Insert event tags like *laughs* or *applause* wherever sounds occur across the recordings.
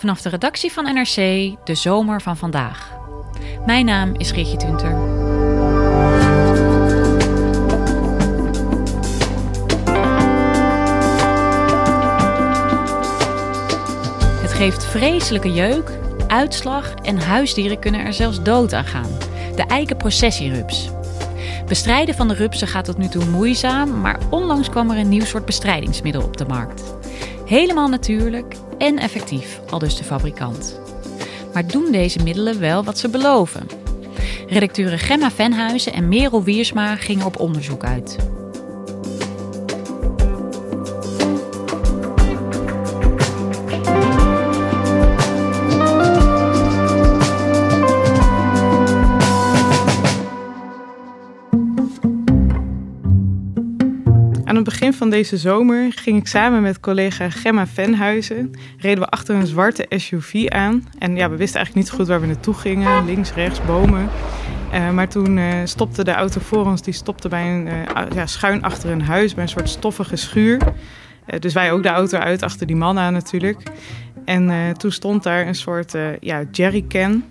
Vanaf de redactie van NRC, de zomer van vandaag. Mijn naam is Geertje Tunter. Het geeft vreselijke jeuk, uitslag en huisdieren kunnen er zelfs dood aan gaan. De eikenprocessierups. Bestrijden van de rupsen gaat tot nu toe moeizaam, maar onlangs kwam er een nieuw soort bestrijdingsmiddel op de markt. Helemaal natuurlijk en effectief, al dus de fabrikant. Maar doen deze middelen wel wat ze beloven? Redacteuren Gemma Venhuizen en Merel Wiersma gingen op onderzoek uit. Deze zomer ging ik samen met collega Gemma Venhuizen... reden we achter een zwarte SUV aan. En ja, we wisten eigenlijk niet zo goed waar we naartoe gingen. Links, rechts, bomen. Uh, maar toen uh, stopte de auto voor ons, die stopte bij een, uh, ja, schuin achter een huis... bij een soort stoffige schuur. dus wij ook de auto uit, achter die man aan natuurlijk. En toen stond daar een soort ja, jerrycan...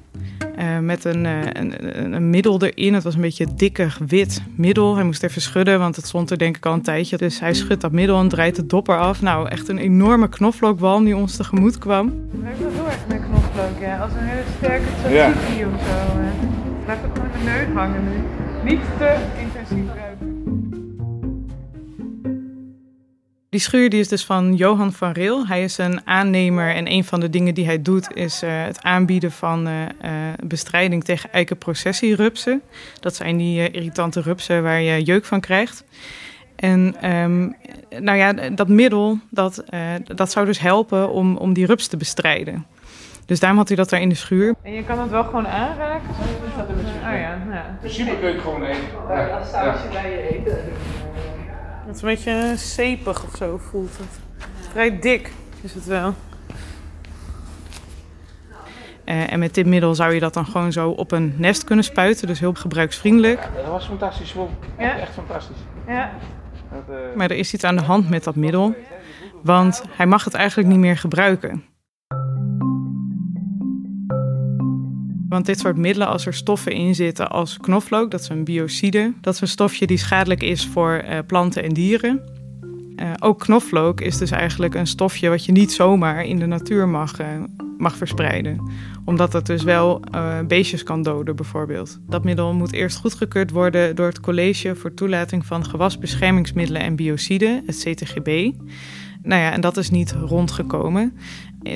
Uh, met een, uh, een, een, middel erin. Het was een beetje dikker wit middel. Hij moest even schudden, want het stond er denk ik al een tijdje. Dus hij schudt dat middel en draait de dopper af. Nou, echt een enorme knoflookwalm die ons tegemoet kwam. Het ruikt wel heel erg met knoflook, ja. Als een hele sterke tzatziki ja. of zo. Het blijft ook gewoon in de neus hangen nu. Niet te Die schuur die is dus van Johan van Reel. Hij is een aannemer en een van de dingen die hij doet is uh, het aanbieden van uh, uh, bestrijding tegen eikenprocessierupsen. Dat zijn die irritante rupsen waar je jeuk van krijgt. En um, nou ja, dat middel dat, dat zou dus helpen om, om die rups te bestrijden. Dus daarom had hij dat daar in de schuur. En je kan het wel gewoon aanraken? Zo dat er. Oh ja, ja. In principe kun je het gewoon eten. Ja, als sausje ja. bij je eten. Het is een beetje zeepig of zo voelt het. Vrij dik is het wel. Uh, en met dit middel zou je dat dan gewoon zo op een nest kunnen spuiten. Dus heel gebruiksvriendelijk. Ja, dat was fantastisch. Echt, ja. echt fantastisch. Ja. Uh... Maar er is iets aan de hand met dat middel. Want hij mag het eigenlijk niet meer gebruiken. Want dit soort middelen, als er stoffen in zitten als knoflook, dat is een biocide, dat is een stofje die schadelijk is voor uh, planten en dieren. Uh, ook knoflook is dus eigenlijk een stofje wat je niet zomaar in de natuur mag, uh, mag verspreiden. Omdat dat dus wel beestjes kan doden, bijvoorbeeld. Dat middel moet eerst goedgekeurd worden door het College voor Toelating van Gewasbeschermingsmiddelen en Biociden, het CTGB. Nou ja, en dat is niet rondgekomen.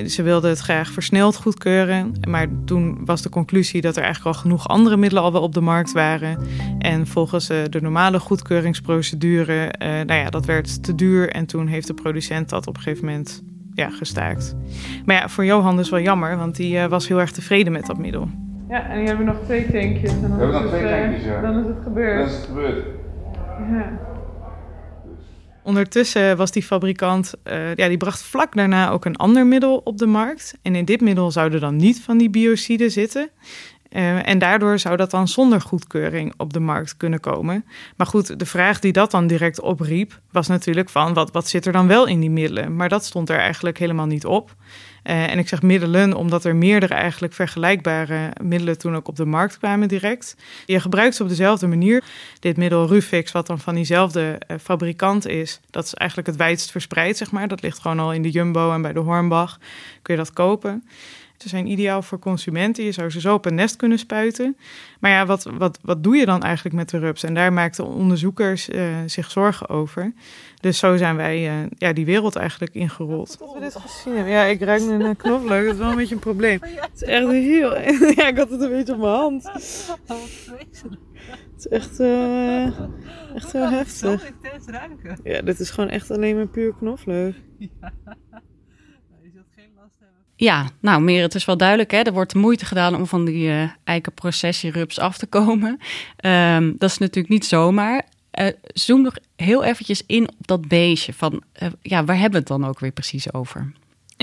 Ze wilden het graag versneld goedkeuren. Maar toen was de conclusie dat er eigenlijk al genoeg andere middelen al wel op de markt waren. En volgens uh, de normale goedkeuringsprocedure, uh, nou ja, dat werd te duur. En toen heeft de producent dat op een gegeven moment ja, gestaakt. Maar ja, voor Johan is wel jammer, want die was heel erg tevreden met dat middel. Ja, en die hebben nog twee tankjes. En dan We hebben nog twee tankjes, ja. Dan is het gebeurd. Dan is het gebeurd. Ja. Ondertussen was die fabrikant, uh, ja, die bracht vlak daarna ook een ander middel op de markt. En in dit middel zouden dan niet van die biociden zitten. Uh, en daardoor zou dat dan zonder goedkeuring op de markt kunnen komen. Maar goed, de vraag die dat dan direct opriep, was natuurlijk van wat, wat zit er dan wel in die middelen? Maar dat stond er eigenlijk helemaal niet op. Uh, en ik zeg middelen omdat er meerdere eigenlijk vergelijkbare middelen toen ook op de markt kwamen direct. Je gebruikt ze op dezelfde manier. Dit middel Rufix, wat dan van diezelfde uh, fabrikant is, dat is eigenlijk het wijdst verspreid, zeg maar. Dat ligt gewoon al in de Jumbo en bij de Hornbach kun je dat kopen. Ze zijn ideaal voor consumenten. Je zou ze zo op een nest kunnen spuiten. Maar ja, wat, wat, wat doe je dan eigenlijk met de rups? En daar maakten onderzoekers uh, zich zorgen over. Dus zo zijn wij uh, ja, die wereld eigenlijk ingerold. Dat we dit gezien hebben. Ja, ik ruik nu naar knoflook. Dat is wel een beetje een probleem. Het is echt heel... *laughs* Ja, ik had het een beetje op mijn hand. Het is echt, uh, echt heel heftig. Zo intens ruiken. Ja, dit is gewoon echt alleen maar puur knoflook. Ja. Ja, nou, meer, het is wel duidelijk. Hè? Er wordt moeite gedaan om van die uh, eikenprocessierups af te komen. Um, dat is natuurlijk niet zomaar. Uh, zoom nog heel eventjes in op dat beestje. Van, uh, ja, waar hebben we het dan ook weer precies over?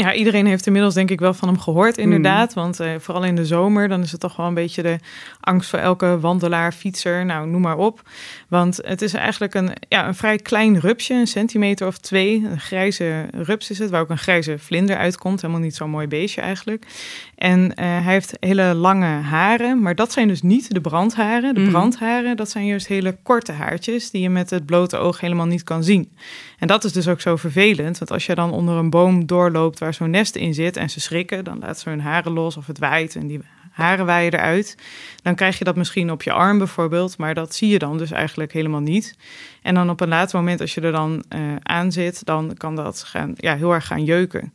Ja, iedereen heeft inmiddels denk ik wel van hem gehoord, inderdaad. Mm. Want uh, vooral in de zomer, dan is het toch wel een beetje de angst voor elke wandelaar, fietser, nou noem maar op. Want het is eigenlijk een, ja, een vrij klein rupsje, een centimeter of twee. Een grijze rups is het, waar ook een grijze vlinder uitkomt. Helemaal niet zo'n mooi beestje eigenlijk. En uh, hij heeft hele lange haren, maar dat zijn dus niet de brandharen. De mm. brandharen, dat zijn juist hele korte haartjes die je met het blote oog helemaal niet kan zien. En dat is dus ook zo vervelend, want als je dan onder een boom doorloopt waar zo'n nest in zit en ze schrikken, dan laat ze hun haren los of het waait en die haren waaien eruit. Dan krijg je dat misschien op je arm bijvoorbeeld, maar dat zie je dan dus eigenlijk helemaal niet. En dan op een later moment, als je er dan uh, aan zit, dan kan dat gaan, ja, heel erg gaan jeuken.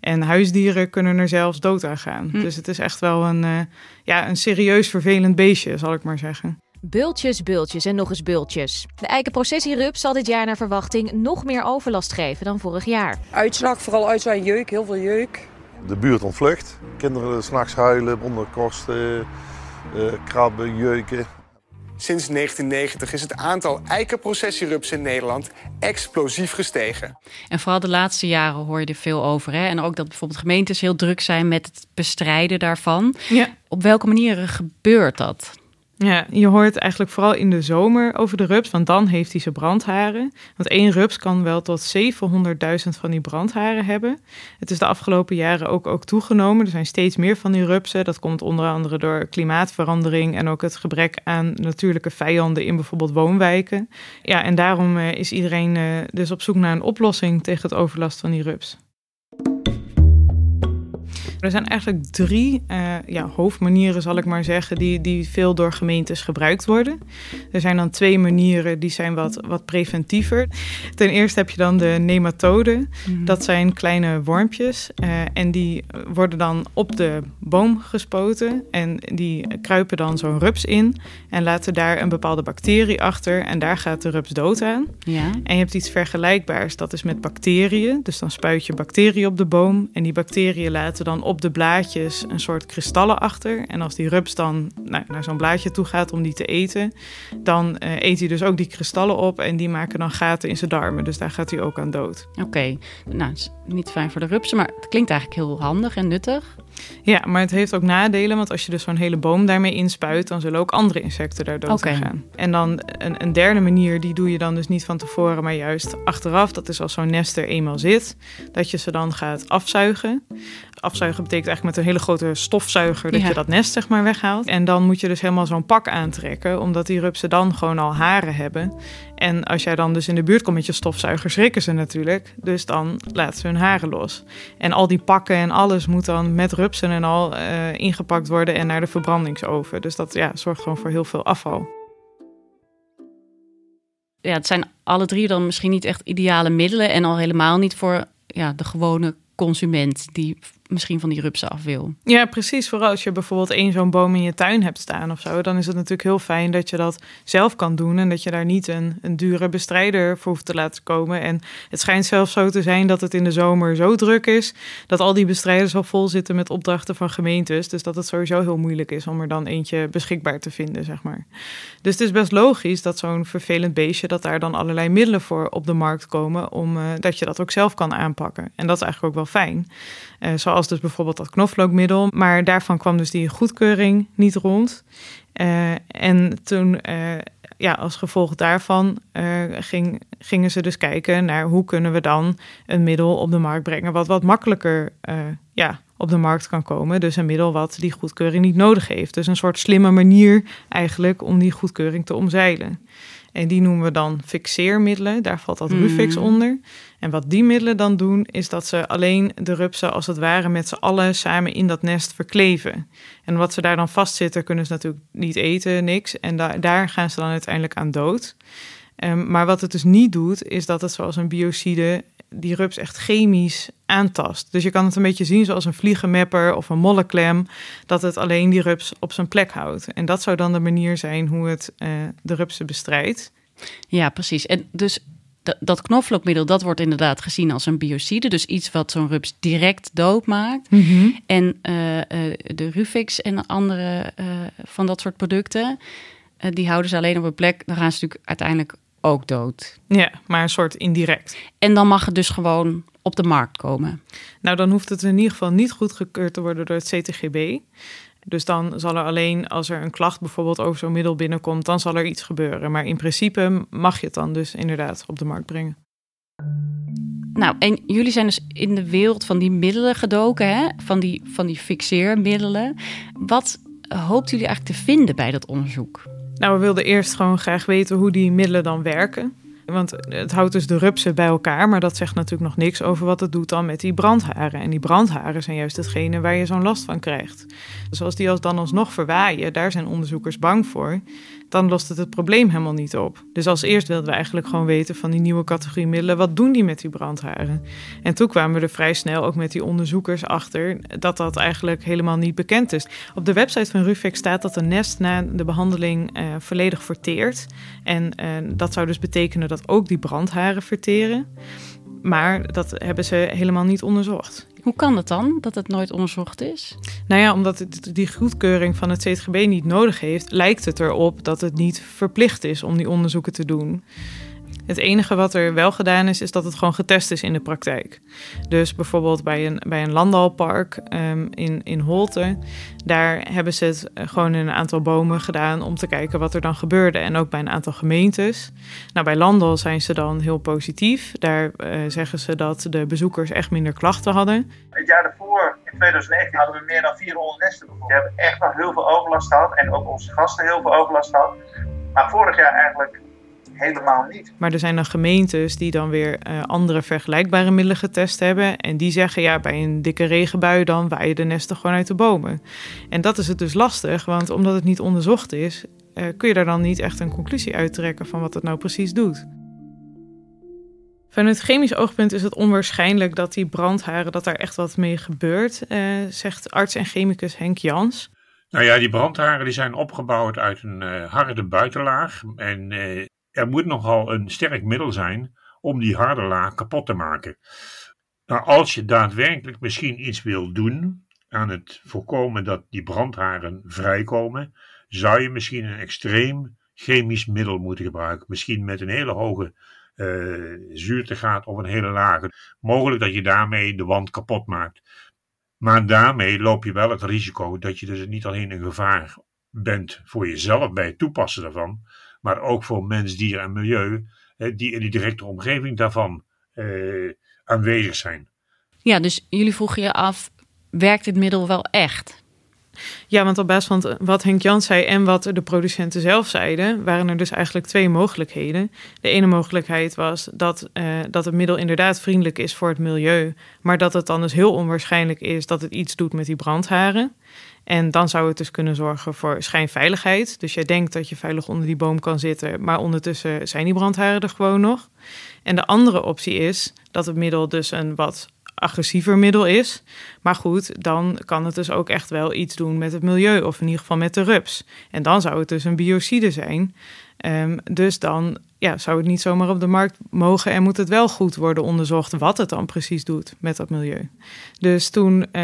En huisdieren kunnen er zelfs dood aan gaan. Hm. Dus het is echt wel een, uh, ja, een serieus vervelend beestje, zal ik maar zeggen. Bultjes, bultjes en nog eens bultjes. De eikenprocessierup zal dit jaar naar verwachting nog meer overlast geven dan vorig jaar. Uitslag, vooral uit zijn jeuk, heel veel jeuk. De buurt ontvlucht. Kinderen s'nachts huilen, onderkosten, uh, krabben, jeuken. Sinds 1990 is het aantal eikenprocessierups in Nederland explosief gestegen. En vooral de laatste jaren hoor je er veel over. Hè? En ook dat bijvoorbeeld gemeentes heel druk zijn met het bestrijden daarvan. Ja. Op welke manieren gebeurt dat? Ja, je hoort eigenlijk vooral in de zomer over de rups, want dan heeft hij zijn brandharen. Want één rups kan wel tot 700.000 van die brandharen hebben. Het is de afgelopen jaren ook, ook toegenomen. Er zijn steeds meer van die rupsen. Dat komt onder andere door klimaatverandering en ook het gebrek aan natuurlijke vijanden in bijvoorbeeld woonwijken. Ja, en daarom uh, is iedereen uh, dus op zoek naar een oplossing tegen het overlast van die rups. Er zijn eigenlijk drie uh, ja, hoofdmanieren, zal ik maar zeggen, die, die veel door gemeentes gebruikt worden. Er zijn dan twee manieren die zijn wat, wat preventiever. Ten eerste heb je dan de nematoden. Mm Dat zijn kleine wormpjes uh, en die worden dan op de boom gespoten en die kruipen dan zo'n rups in en laten daar een bepaalde bacterie achter en daar gaat de rups dood aan. Ja. En je hebt iets vergelijkbaars, dat is met bacteriën. Dus dan spuit je bacteriën op de boom en die bacteriën laten dan op de blaadjes een soort kristallen achter. En als die rups dan nou, naar zo'n blaadje toe gaat om die te eten, dan uh, eet hij dus ook die kristallen op en die maken dan gaten in zijn darmen. Dus daar gaat hij ook aan dood. Oké, okay. nou, het is niet fijn voor de rupsen, maar het klinkt eigenlijk heel handig en nuttig. Ja, maar het heeft ook nadelen, want als je dus zo'n hele boom daarmee inspuit, dan zullen ook andere insecten daar dood okay. gaan. En dan een, een, derde manier, die doe je dan dus niet van tevoren, maar juist achteraf. Dat is als zo'n nest er eenmaal zit, dat je ze dan gaat afzuigen. Afzuigen betekent eigenlijk met een hele grote stofzuiger dat je dat nest zeg maar weghaalt. En dan moet je dus helemaal zo'n pak aantrekken, omdat die rupsen dan gewoon al haren hebben. En als jij dan dus in de buurt komt met je stofzuiger, schrikken ze natuurlijk. Dus dan laten ze hun haren los. En al die pakken en alles moet dan met rupsen en al uh, ingepakt worden en naar de verbrandingsoven. Dus dat ja, zorgt gewoon voor heel veel afval. Ja, het zijn alle drie dan misschien niet echt ideale middelen en al helemaal niet voor ja, de gewone consument die misschien van die rupsen af wil. Ja, precies. Vooral als je bijvoorbeeld één zo'n boom in je tuin hebt staan of zo, dan is het natuurlijk heel fijn dat je dat zelf kan doen en dat je daar niet een, een dure bestrijder voor hoeft te laten komen. En het schijnt zelfs zo te zijn dat het in de zomer zo druk is dat al die bestrijders al vol zitten met opdrachten van gemeentes. Dus dat het sowieso heel moeilijk is om er dan eentje beschikbaar te vinden, zeg maar. Dus het is best logisch dat zo'n vervelend beestje, dat daar dan allerlei middelen voor op de markt komen om uh, dat je dat ook zelf kan aanpakken. En dat is eigenlijk ook wel fijn. Uh, zoals dus bijvoorbeeld dat knoflookmiddel. Maar daarvan kwam dus die goedkeuring niet rond. Uh, en toen, uh, ja, als gevolg daarvan ging, gingen ze dus kijken naar hoe kunnen we dan een middel op de markt brengen wat wat makkelijker ja, op de markt kan komen. Dus een middel wat die goedkeuring niet nodig heeft. Dus een soort slimme manier eigenlijk om die goedkeuring te omzeilen. En die noemen we dan fixeermiddelen. Daar valt dat Rufix onder. En wat die middelen dan doen, is dat ze alleen de rupsen als het ware met z'n allen samen in dat nest verkleven. En wat ze daar dan vastzitten, kunnen ze natuurlijk niet eten, niks. En da daar gaan ze dan uiteindelijk aan dood. Um, maar wat het dus niet doet, is dat het zoals een biocide die rups echt chemisch aantast. Dus je kan het een beetje zien zoals een vliegenmapper of een molleklem, dat het alleen die rups op zijn plek houdt. En dat zou dan de manier zijn hoe het uh, de rupsen bestrijdt. Ja, precies. En dus dat knoflookmiddel, dat wordt inderdaad gezien als een biocide. Dus iets wat zo'n rups direct doodmaakt. Mm -hmm. En uh, uh, de Rufix en andere van dat soort producten, die houden ze alleen op een plek. Dan gaan ze natuurlijk uiteindelijk ook dood. Ja, maar een soort indirect. En dan mag het dus gewoon op de markt komen. Nou, dan hoeft het in ieder geval niet goedgekeurd te worden door het CTGB. Dus dan zal er alleen als er een klacht bijvoorbeeld over zo'n middel binnenkomt, dan zal er iets gebeuren. Maar in principe mag je het dan dus inderdaad op de markt brengen. Nou, en jullie zijn dus in de wereld van die middelen gedoken, hè? Van, die, van die fixeermiddelen. Wat hoopt jullie eigenlijk te vinden bij dat onderzoek? Nou, we wilden eerst gewoon graag weten hoe die middelen dan werken. Want het houdt dus de rupsen bij elkaar, maar dat zegt natuurlijk nog niks over wat het doet dan met die brandharen. En die brandharen zijn juist hetgene waar je zo'n last van krijgt. Dus als die als dan alsnog verwaaien, daar zijn onderzoekers bang voor dan lost het het probleem helemaal niet op. Dus als eerst wilden we eigenlijk gewoon weten van die nieuwe categorie middelen, wat doen die met die brandharen? En toen kwamen we er vrij snel ook met die onderzoekers achter dat dat eigenlijk helemaal niet bekend is. Op de website van Rufex staat dat een nest na de behandeling uh, volledig verteert. En uh, dat zou dus betekenen dat ook die brandharen verteren. Maar dat hebben ze helemaal niet onderzocht. Hoe kan het dan dat het nooit onderzocht is? Nou ja, omdat het die goedkeuring van het CTGB niet nodig heeft, lijkt het erop dat het niet verplicht is om die onderzoeken te doen. Het enige wat er wel gedaan is, is dat het gewoon getest is in de praktijk. Dus bijvoorbeeld bij een, bij een landalpark um, in, in Holte, daar hebben ze het gewoon in een aantal bomen gedaan om te kijken wat er dan gebeurde. En ook bij een aantal gemeentes. Nou, bij Landal zijn ze dan heel positief. Daar uh, zeggen ze dat de bezoekers echt minder klachten hadden. Het jaar daarvoor, in 2019, hadden we meer dan 400 nesten bijvoorbeeld. We hebben echt nog heel veel overlast gehad en ook onze gasten heel veel overlast gehad. Maar vorig jaar eigenlijk helemaal niet. Maar er zijn dan gemeentes die dan weer uh, andere vergelijkbare middelen getest hebben. En die zeggen ja, bij een dikke regenbui dan waaien de nesten gewoon uit de bomen. En dat is het dus lastig, want omdat het niet onderzocht is, uh, kun je daar dan niet echt een conclusie uittrekken van wat het nou precies doet. Vanuit chemisch oogpunt is het onwaarschijnlijk dat die brandharen, dat daar echt wat mee gebeurt, uh, zegt arts en chemicus Henk Jans. Nou ja, die brandharen die zijn opgebouwd uit een uh, harde buitenlaag. En uh, er moet nogal een sterk middel zijn om die harde laag kapot te maken. Nou, als je daadwerkelijk misschien iets wil doen aan het voorkomen dat die brandharen vrijkomen, zou je misschien een extreem chemisch middel moeten gebruiken. Misschien met een hele hoge uh, zuurtegraad of een hele lage. Mogelijk dat je daarmee de wand kapot maakt. Maar daarmee loop je wel het risico dat je dus niet alleen een gevaar bent voor jezelf bij het toepassen daarvan, maar ook voor mens, dier en milieu, die in de directe omgeving daarvan eh, aanwezig zijn. Ja, dus jullie vroegen je af, werkt dit middel wel echt? Ja, want op basis van wat Henk Jan zei en wat de producenten zelf zeiden, waren er dus eigenlijk twee mogelijkheden. De ene mogelijkheid was dat, uh, dat het middel inderdaad vriendelijk is voor het milieu, maar dat het dan dus heel onwaarschijnlijk is dat het iets doet met die brandharen. En dan zou het dus kunnen zorgen voor schijnveiligheid. Dus jij denkt dat je veilig onder die boom kan zitten, maar ondertussen zijn die brandharen er gewoon nog. En de andere optie is dat het middel dus een wat agressiever middel is. Maar goed, dan kan het dus ook echt wel iets doen met het milieu, of in ieder geval met de rups. En dan zou het dus een biocide zijn. Um, dus dan ja, zou het niet zomaar op de markt mogen en moet het wel goed worden onderzocht wat het dan precies doet met dat milieu. Dus toen uh,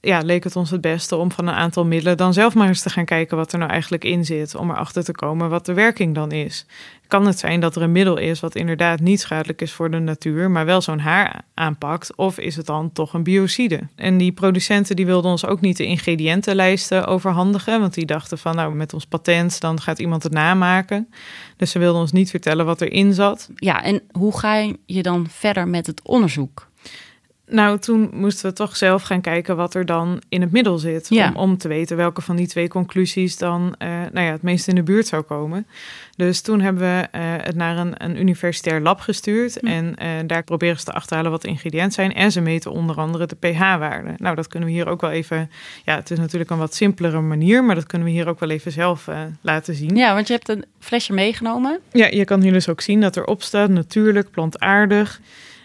ja, leek het ons het beste om van een aantal middelen dan zelf maar eens te gaan kijken wat er nou eigenlijk in zit, om erachter te komen wat de werking dan is. Kan het zijn dat er een middel is wat inderdaad niet schadelijk is voor de natuur, maar wel zo'n haar aanpakt, of is het dan toch een biocide? En die producenten die wilden ons ook niet de ingrediëntenlijsten overhandigen, want die dachten van nou met ons patent dan gaat iemand het namaken. Dus ze wilden ons niet vertellen wat erin zat. Ja, en hoe ga je dan verder met het onderzoek? Nou, toen moesten we toch zelf gaan kijken wat er dan in het middel zit. Ja. Om, om te weten welke van die twee conclusies dan eh, nou ja, het meest in de buurt zou komen. Dus toen hebben we eh, het naar een, een universitair lab gestuurd. Hm. En eh, daar proberen ze te achterhalen wat de ingrediënten zijn. En ze meten onder andere de pH-waarde. Nou, dat kunnen we hier ook wel even... Ja, het is natuurlijk een wat simpelere manier... maar dat kunnen we hier ook wel even zelf laten zien. Ja, want je hebt een flesje meegenomen. Ja, je kan hier dus ook zien dat erop staat natuurlijk, plantaardig.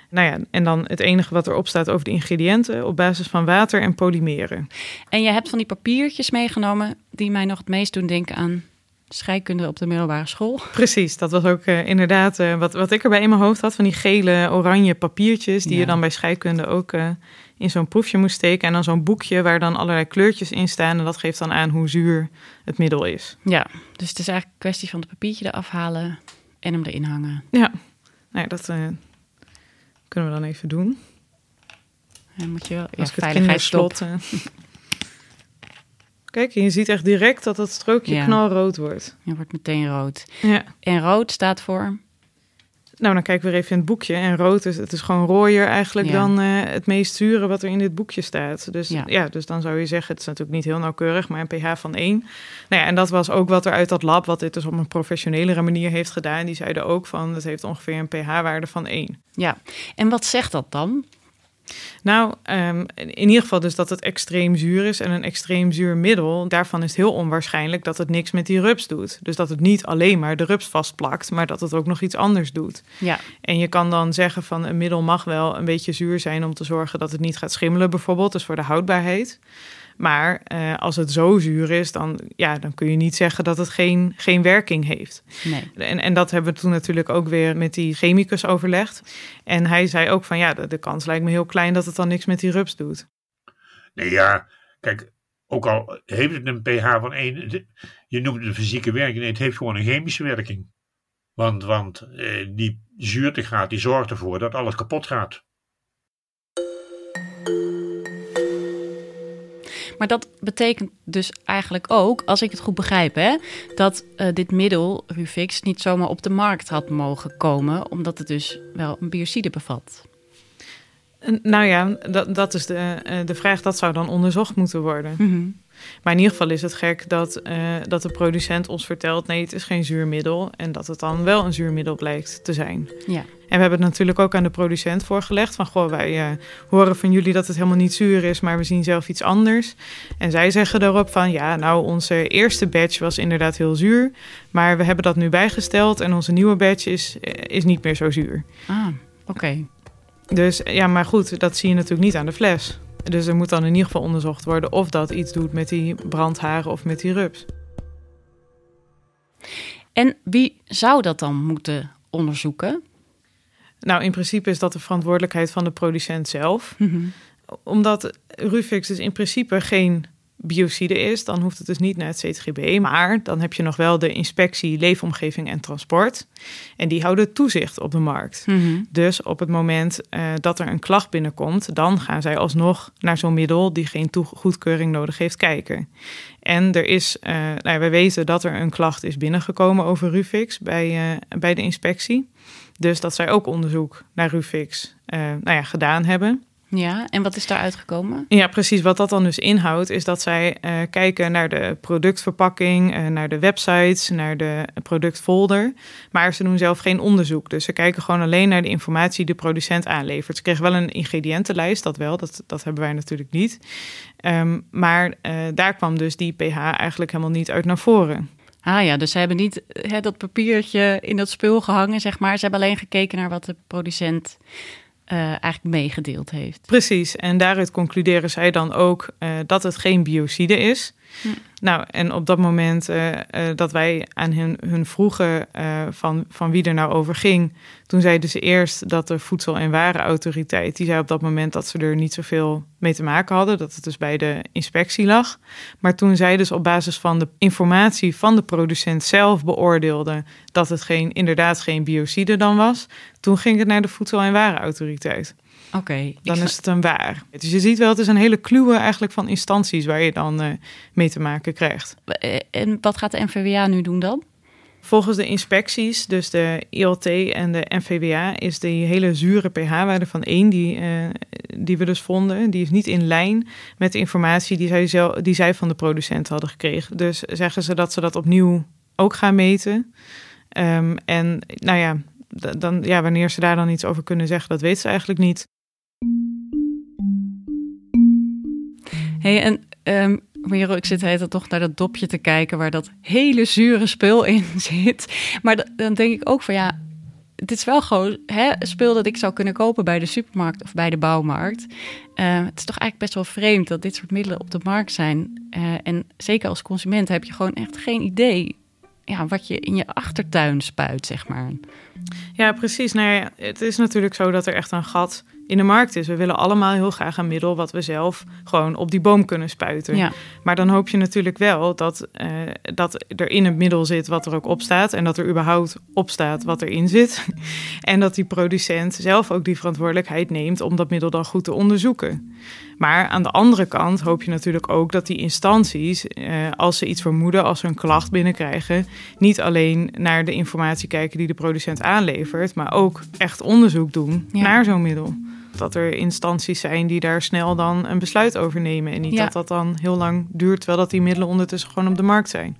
Nou ja, en dan het enige wat erop staat over de ingrediënten op basis van water en polymeren. En je hebt van die papiertjes meegenomen die mij nog het meest doen denken aan scheikunde op de middelbare school. Precies, dat was ook eh, inderdaad eh, wat, wat ik erbij in mijn hoofd had. Van die gele, oranje papiertjes die Ja. je dan bij scheikunde ook eh, in zo'n proefje moest steken. En dan zo'n boekje waar dan allerlei kleurtjes in staan. En dat geeft dan aan hoe zuur het middel is. Ja, dus het is eigenlijk een kwestie van het papiertje eraf halen en hem erin hangen. Ja, nou ja, dat kunnen we dan even doen. En moet je wel eh. *laughs* Kijk, je ziet echt direct dat dat strookje Ja. knalrood wordt. Je wordt meteen rood. Ja. En rood staat voor. Nou, dan kijken we weer even in het boekje. En rood is, het is gewoon rooier eigenlijk Ja. dan eh, het meest zure wat er in dit boekje staat. Dus Ja. ja. dus dan zou je zeggen, het is natuurlijk niet heel nauwkeurig, maar een pH van 1. Nou ja, en dat was ook wat er uit dat lab, wat dit dus op een professionelere manier heeft gedaan. Die zeiden ook van, het heeft ongeveer een pH-waarde van 1. Ja. En wat zegt dat dan? Nou, ehm, in ieder geval dus dat het extreem zuur is en een extreem zuur middel. Daarvan is het heel onwaarschijnlijk dat het niks met die rups doet. Dus dat het niet alleen maar de rups vastplakt, maar dat het ook nog iets anders doet. Ja. En je kan dan zeggen van een middel mag wel een beetje zuur zijn om te zorgen dat het niet gaat schimmelen bijvoorbeeld, dus voor de houdbaarheid. Maar eh, als het zo zuur is, dan, ja, dan kun je niet zeggen dat het geen, geen werking heeft. Nee. En, en dat hebben we toen natuurlijk ook weer met die chemicus overlegd. En hij zei ook van ja, de, de kans lijkt me heel klein dat het dan niks met die rups doet. Nee, ja, kijk, ook al heeft het een pH van 1, het- je noemt het een fysieke werking, nee, het heeft gewoon een chemische werking. Want, want eh, die zuurtegraad die zorgt ervoor dat alles kapot gaat. Maar dat betekent dus eigenlijk ook, als ik het goed begrijp, hè, dat eh, dit middel, Rufix, niet zomaar op de markt had mogen komen, omdat het dus wel een biocide bevat. Nou ja, dat, dat is de, eh, de vraag, dat zou dan onderzocht moeten worden. Mhm. Maar in ieder geval is het gek dat, eh, dat de producent ons vertelt: nee, het is geen zuurmiddel. En dat het dan wel een zuurmiddel blijkt te zijn. Ja. En we hebben het natuurlijk ook aan de producent voorgelegd: van goh, wij eh, horen van jullie dat het helemaal niet zuur is, maar we zien zelf iets anders. En zij zeggen daarop van ja, nou, onze eerste batch was inderdaad heel zuur. Maar we hebben dat nu bijgesteld en onze nieuwe batch is, eh, is niet meer zo zuur. Ah, oké. Dus ja, maar goed, dat zie je natuurlijk niet aan de fles. Dus er moet dan in ieder geval onderzocht worden of dat iets doet met die brandharen of met die rups. En wie zou dat dan moeten onderzoeken? Nou, in principe is dat de verantwoordelijkheid van de producent zelf. Omdat Rufix dus in principe geen biocide is, dan hoeft het dus niet naar het CTGB. Maar dan heb je nog wel de inspectie leefomgeving en transport. En die houden toezicht op de markt. Mhm. Dus op het moment eh, dat er een klacht binnenkomt, dan gaan zij alsnog naar zo'n middel die geen goedkeuring nodig heeft kijken. En er is, eh nou ja, we weten dat er een klacht is binnengekomen over Rufix bij, eh, bij de inspectie. Dus dat zij ook onderzoek naar Rufix nou ja, gedaan hebben. Ja, en wat is daar uitgekomen? Ja, precies. Wat dat dan dus inhoudt, is dat zij eh, kijken naar de productverpakking, eh, naar de websites, naar de productfolder. Maar ze doen zelf geen onderzoek. Dus ze kijken gewoon alleen naar de informatie die de producent aanlevert. Ze kregen wel een ingrediëntenlijst, dat wel. Dat, dat hebben wij natuurlijk niet. Ehm, maar eh, daar kwam dus die pH eigenlijk helemaal niet uit naar voren. Ah ja, dus ze hebben niet hè, dat papiertje in dat spul gehangen, zeg maar. Ze hebben alleen gekeken naar wat de producent eh, eigenlijk meegedeeld heeft. Precies, en daaruit concluderen zij dan ook eh, dat het geen biocide is. Hm. Nou, en op dat moment eh, eh, dat wij aan hun, hun vroegen eh, van, van wie er nou over ging, toen zeiden ze eerst dat de Voedsel- en Warenautoriteit, die zei op dat moment dat ze er niet zoveel mee te maken hadden, dat het dus bij de inspectie lag. Maar toen zij dus op basis van de informatie van de producent zelf beoordeelden dat het geen, inderdaad geen biocide dan was, toen ging het naar de Voedsel- en Warenautoriteit. Oké. Dan is het een waar. Dus je ziet wel, het is een hele kluwe eigenlijk van instanties waar je dan eh, mee te maken krijgt. Eh, En wat gaat de NVWA nu doen dan? Volgens de inspecties, dus de ILT en de NVWA, is die hele zure pH-waarde van 1 die, uh, die we dus vonden, die is niet in lijn met de informatie die zij, zelf, die zij van de producent hadden gekregen. Dus zeggen ze dat ze dat opnieuw ook gaan meten. Um, en nou ja, dan, ja, wanneer ze daar dan iets over kunnen zeggen, dat weten ze eigenlijk niet. En um, ik zit heet toch naar dat dopje te kijken waar dat hele zure spul in *laughs* zit. Maar dan denk ik ook van ja, dit is wel gewoon hè, spul dat ik zou kunnen kopen bij de supermarkt of bij de bouwmarkt. Uh, het is toch eigenlijk best wel vreemd dat dit soort middelen op de markt zijn. Uh, en zeker als consument heb je gewoon echt geen idee ja, wat je in je achtertuin spuit, zeg maar. Ja, precies. Nou het is natuurlijk zo dat er echt een gat in de markt is. We willen allemaal heel graag een middel wat we zelf gewoon op die boom kunnen spuiten. Ja. Maar dan hoop je natuurlijk wel dat, uh, dat er in het middel zit wat er ook op staat. En dat er überhaupt op staat wat erin zit. *laughs* en dat die producent zelf ook die verantwoordelijkheid neemt om dat middel dan goed te onderzoeken. Maar aan de andere kant hoop je natuurlijk ook dat die instanties, eh, als ze iets vermoeden, als ze een klacht binnenkrijgen, niet alleen naar de informatie kijken die de producent aanlevert, maar ook echt onderzoek doen naar zo'n middel. Dat er instanties zijn die daar snel dan een besluit over nemen. En niet dat dat dan heel lang duurt, terwijl dat die middelen ondertussen gewoon op de markt zijn.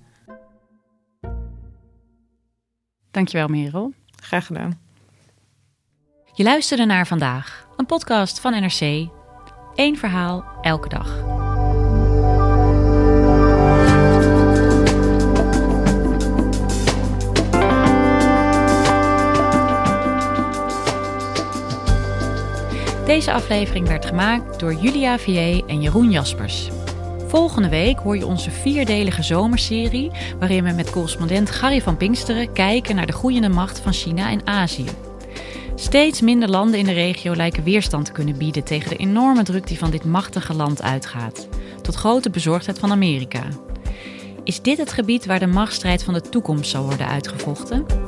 Dankjewel, Merel. Graag gedaan. Je luisterde naar vandaag, een podcast van NRC Eén verhaal elke dag. Deze aflevering werd gemaakt door Julia Vier en Jeroen Jaspers. Volgende week hoor je onze vierdelige zomerserie, waarin we met correspondent Gary van Pinksteren kijken naar de groeiende macht van China en Azië. Steeds minder landen in de regio lijken weerstand te kunnen bieden tegen de enorme druk die van dit machtige land uitgaat, tot grote bezorgdheid van Amerika. Is dit het gebied waar de machtsstrijd van de toekomst zal worden uitgevochten?